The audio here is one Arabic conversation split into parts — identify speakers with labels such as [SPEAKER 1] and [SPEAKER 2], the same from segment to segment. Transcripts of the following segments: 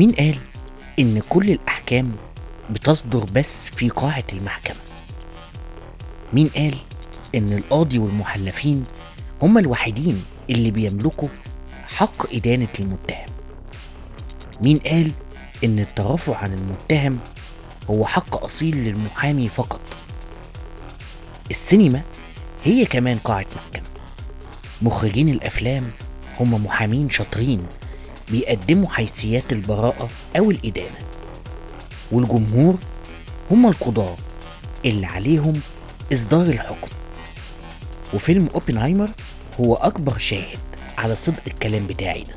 [SPEAKER 1] مين قال إن كل الأحكام بتصدر بس في قاعة المحكمة؟ مين قال إن القاضي والمحلفين هم الوحيدين اللي بيملكوا حق إدانة المتهم؟ مين قال إن الترافع عن المتهم هو حق أصيل للمحامي فقط؟ السينما هي كمان قاعة محكمة مخرجين الأفلام هم محامين شاطرين بيقدموا حيثيات البراءة أو الإدانة والجمهور هم القضاة اللي عليهم إصدار الحكم. وفيلم أوبنهايمر هو أكبر شاهد على صدق الكلام بتاعي ده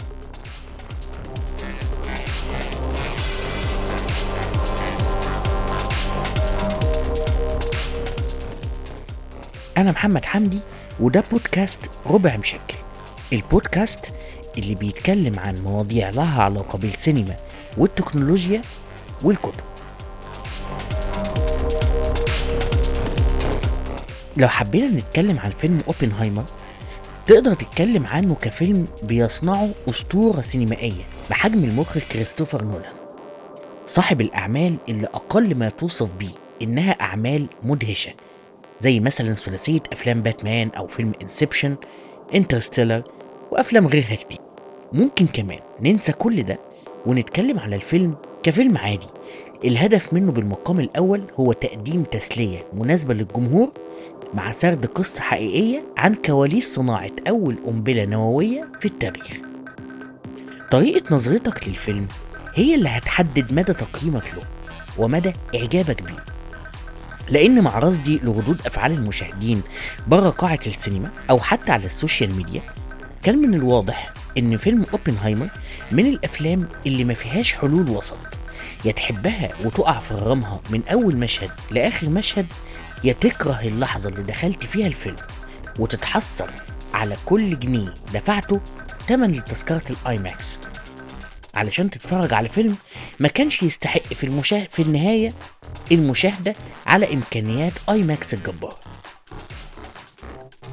[SPEAKER 1] أنا محمد حمدي وده بودكاست ربع مشكل. البودكاست اللي بيتكلم عن مواضيع لها علاقة بالسينما والتكنولوجيا والكتب. لو حبينا نتكلم عن فيلم أوبنهايمر تقدر تتكلم عنه كفيلم بيصنعه أسطورة سينمائية بحجم المخرج كريستوفر نولان. صاحب الأعمال اللي أقل ما توصف بيه إنها أعمال مدهشة زي مثلا ثلاثية أفلام باتمان أو فيلم Inception Interstellar وأفلام غيرها كتير ممكن كمان ننسى كل ده ونتكلم على الفيلم كفيلم عادي. الهدف منه بالمقام الأول هو تقديم تسلية مناسبة للجمهور مع سرد قصة حقيقية عن كواليس صناعة أول قنبلة نووية في التاريخ. طريقة نظرتك للفيلم هي اللي هتحدد مدى تقييمك له ومدى إعجابك بيه. لأن مع رصدي لردود أفعال المشاهدين بره قاعة السينما أو حتى على السوشيال ميديا كان من الواضح إن فيلم Oppenheimer من الأفلام اللي ما فيهاش حلول وسط. يا تحبها وتقع في غرامها من أول مشهد لآخر مشهد يا تكره اللحظة اللي دخلت فيها الفيلم وتتحسر على كل جنيه دفعته تمن لتذكرة ال IMAX علشان تتفرج على فيلم ما كانش يستحق في المشاه في النهاية المشاهدة على إمكانيات IMAX الجبار.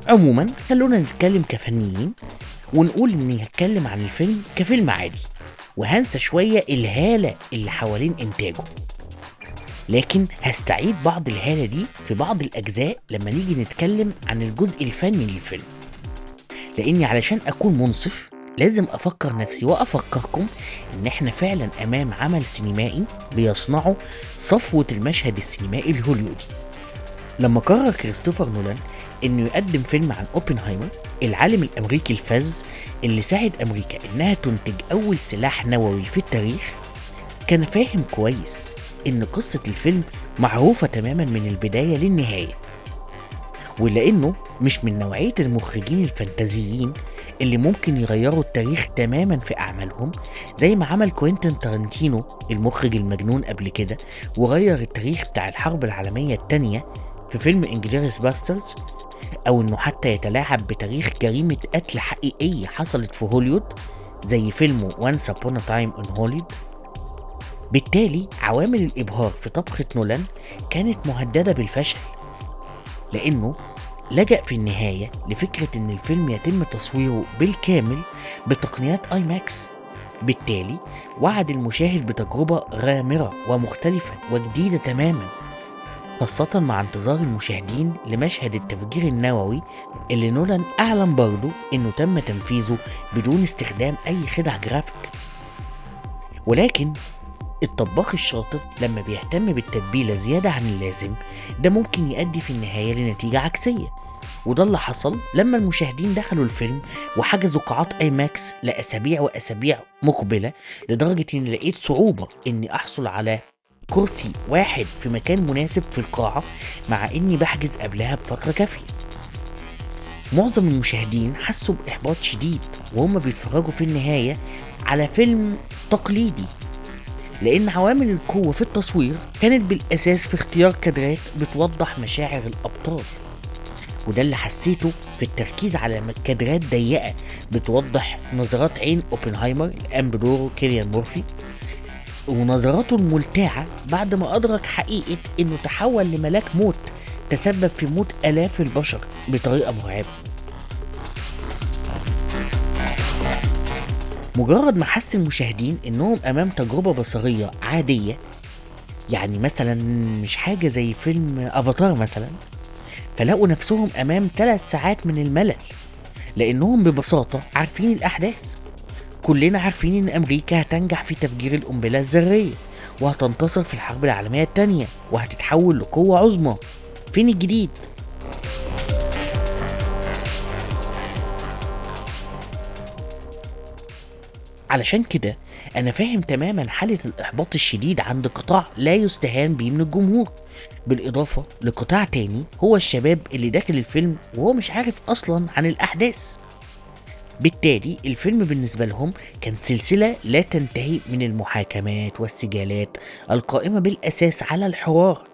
[SPEAKER 1] عموما خلونا نتكلم كفنيين ونقول إني هتكلم عن الفيلم كفيلم عادي وهنسى شوية الهالة اللي حوالين إنتاجه. لكن هستعيد بعض الهالة دي في بعض الأجزاء لما نيجي نتكلم عن الجزء الفني للفيلم. لأني علشان أكون منصف لازم أفكر نفسي وأفكركم إن إحنا فعلا أمام عمل سينمائي بيصنعه صفوة المشهد السينمائي الهوليودي. لما قرر كريستوفر نولان إنه يقدم فيلم عن أوبنهايمر العالم الأمريكي الفذ اللي ساعد أمريكا إنها تنتج أول سلاح نووي في التاريخ كان فاهم كويس إن قصة الفيلم معروفة تماما من البداية للنهاية ولأنه مش من نوعية المخرجين الفانتازيين اللي ممكن يغيروا التاريخ تماما في أعمالهم زي ما عمل كوينتين تارنتينو المخرج المجنون قبل كده وغير التاريخ بتاع الحرب العالمية التانية في فيلم Inglourious Basterds أو إنه حتى يتلاعب بتاريخ جريمة قتل حقيقية حصلت في هوليوود زي فيلمه Once Upon a Time in Hollywood بالتالي عوامل الإبهار في طبخة نولان كانت مهددة بالفشل لأنه لجأ في النهاية لفكرة إن الفيلم يتم تصويره بالكامل بتقنيات IMAX بالتالي وعد المشاهد بتجربة غامرة ومختلفة وجديدة تماما. خاصة مع انتظار المشاهدين لمشهد التفجير النووي اللي نولان أعلن برضه إنه تم تنفيذه بدون استخدام أي خدع جرافيك. ولكن الطباخ الشاطر لما بيهتم بالتتبيلة زيادة عن اللازم ده ممكن يؤدي في النهاية لنتيجة عكسية. وده اللي حصل لما المشاهدين دخلوا الفيلم وحجزوا قاعات اي ماكس لأسابيع وأسابيع مقبلة لدرجة اني لقيت صعوبة إني أحصل على كرسي واحد في مكان مناسب في القاعة مع إني بحجز قبلها بفترة كافية. معظم المشاهدين حسوا بإحباط شديد وهم بيتفرجوا في النهاية على فيلم تقليدي. لأن عوامل القوة في التصوير كانت بالأساس في اختيار كادرات بتوضح مشاعر الأبطال. وده اللي حسيته في التركيز على كادرات ضيقة بتوضح نظرات عين أوبنهايمر اللي قام بدوره كيليان مورفي. ونظراته الملتعة بعد ما أدرك حقيقة إنه تحول لملاك موت تسبب في موت آلاف البشر بطريقة مرعبة. مجرد ما حس المشاهدين إنهم أمام تجربة بصرية عادية يعني مثلا مش حاجة زي فيلم أفاتار مثلا فلقوا نفسهم أمام ثلاث ساعات من الملل لأنهم ببساطة عارفين الأحداث. كلنا عارفين إن أمريكا هتنجح في تفجير القنبلة الذرية وهتنتصر في الحرب العالمية التانية وهتتحول لقوة عظمى. فين الجديد؟ علشان كده أنا فاهم تماما حالة الإحباط الشديد عند قطاع لا يستهان بيه من الجمهور. بالإضافة لقطاع تاني هو الشباب اللي داخل الفيلم وهو مش عارف أصلا عن الأحداث. بالتالي الفيلم بالنسبة لهم كان سلسلة لا تنتهي من المحاكمات والسجالات القائمة بالأساس على الحوار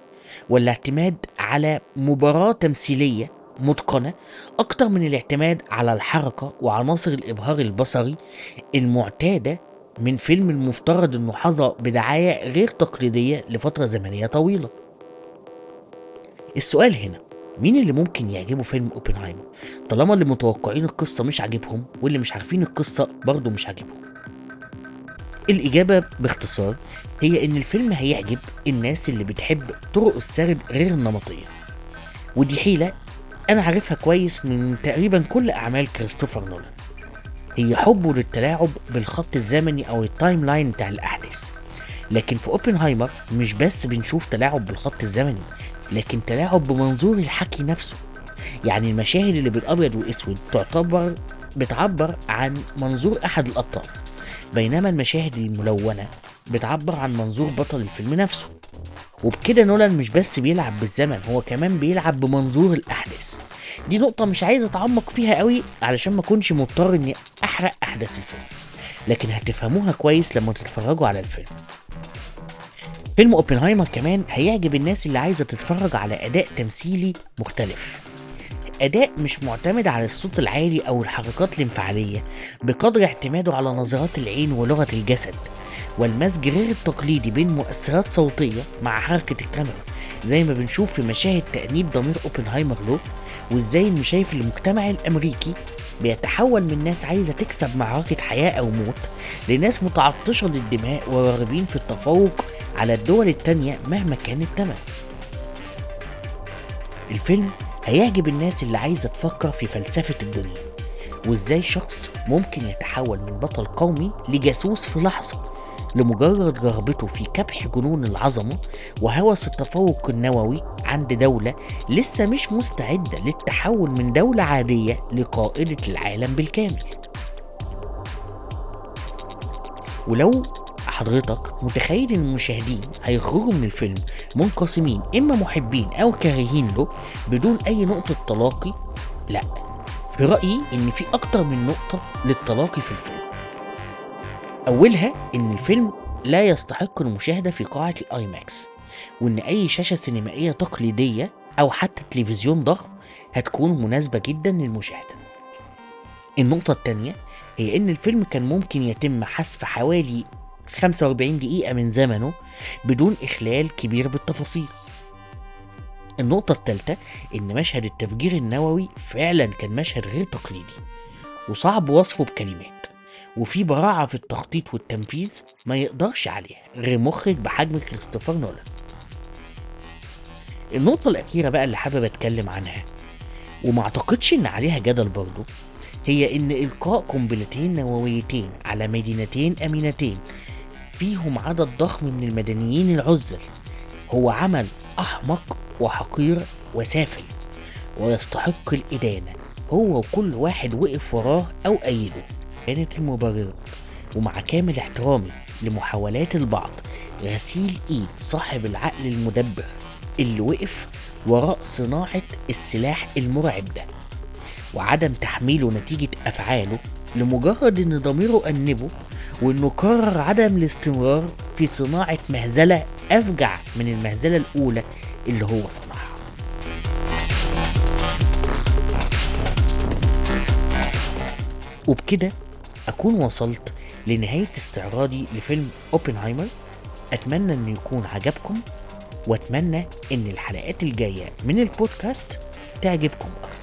[SPEAKER 1] والاعتماد على مباراة تمثيلية متقنة أكتر من الاعتماد على الحركة وعناصر الإبهار البصري المعتادة من فيلم المفترض أنه حظى بدعاية غير تقليدية لفترة زمنية طويلة. السؤال هنا مين اللي ممكن يعجبه فيلم اوبنهايمر؟ طالما اللي متوقعين القصة مش عاجبهم واللي مش عارفين القصة برضه مش عاجبهم. الإجابة باختصار هي إن الفيلم هيعجب الناس اللي بتحب طرق السرد غير النمطية. ودي حيلة أنا عارفها كويس من تقريبا كل أعمال كريستوفر نولان. هي حبه للتلاعب بالخط الزمني أو ال timeline بتاع الأحداث. لكن في Oppenheimer مش بس بنشوف تلاعب بالخط الزمني لكن تلاعب بمنظور الحكي نفسه. يعني المشاهد اللي بالأبيض والأسود تعتبر بتعبر عن منظور أحد الأبطال بينما المشاهد الملونة بتعبر عن منظور بطل الفيلم نفسه. وبكده نولان مش بس بيلعب بالزمن هو كمان بيلعب بمنظور الأحداث. دي نقطة مش عايز أتعمق فيها قوي علشان ما أكونش مضطر إني أحرق أحداث الفيلم. لكن هتفهموها كويس لما تتفرجوا على الفيلم. فيلم اوبنهايمر كمان هيعجب الناس اللي عايزة تتفرج على أداء تمثيلي مختلف. أداء مش معتمد على الصوت العالي أو الحركات الانفعالية بقدر اعتماده على نظرات العين ولغة الجسد والمزج غير التقليدي بين مؤثرات صوتية مع حركة الكاميرا زي ما بنشوف في مشاهد تأنيب ضمير أوبنهايمر له وإزاي إنه شايف المجتمع الأمريكي بيتحول من ناس عايزة تكسب معركة حياة أو موت لناس متعطشة للدماء وراغبين في التفوق على الدول التانية مهما كان الثمن الفيلم هيعجب الناس اللي عايزة تفكر في فلسفة الدنيا وإزاي شخص ممكن يتحول من بطل قومي لجاسوس في لحظة. لمجرد رغبته في كبح جنون العظمة وهوس التفوق النووي عند دولة لسه مش مستعدة للتحول من دولة عادية لقائدة العالم بالكامل. ولو حضرتك متخيل إن المشاهدين هيخرجوا من الفيلم منقسمين إما محبين أو كارهين له بدون أي نقطة تلاقي لا. في رأيي إن في أكتر من نقطة للتلاقي في الفيلم. أولها إن الفيلم لا يستحق المشاهدة في قاعة ال IMAX وإن أي شاشة سينمائية تقليدية أو حتى تلفزيون ضخم هتكون مناسبة جدا للمشاهدة. النقطة التانية هي إن الفيلم كان ممكن يتم حذف حوالي 45 دقيقة من زمنه بدون إخلال كبير بالتفاصيل. النقطة الثالثة إن مشهد التفجير النووي فعلا كان مشهد غير تقليدي وصعب وصفه بكلمات. وفي براعة في التخطيط والتنفيذ ما يقدرش عليها غير مخرج بحجم كريستوفر نولان. النقطة الأخيرة بقى اللي حابب أتكلم عنها وما أعتقدش إن عليها جدل برضه هي إن إلقاء قنبلتين نوويتين على مدينتين أمينتين فيهم عدد ضخم من المدنيين العزل هو عمل أحمق وحقير وسافل ويستحق الإدانة هو وكل واحد وقف وراه أو أيده. كانت المبررة ومع كامل احترامي لمحاولات البعض غسيل إيد صاحب العقل المدبر اللي وقف وراء صناعة السلاح المرعب ده وعدم تحميله نتيجة أفعاله لمجرد إن ضميره أنبه وإنه قرر عدم الاستمرار في صناعة مهزلة أفجع من المهزلة الأولى اللي هو صنعها. وبكده أكون وصلت لنهاية استعراضي لفيلم أوبنهايمر. أتمنى أنه يكون عجبكم وأتمنى أن الحلقات الجاية من البودكاست تعجبكم أكتر.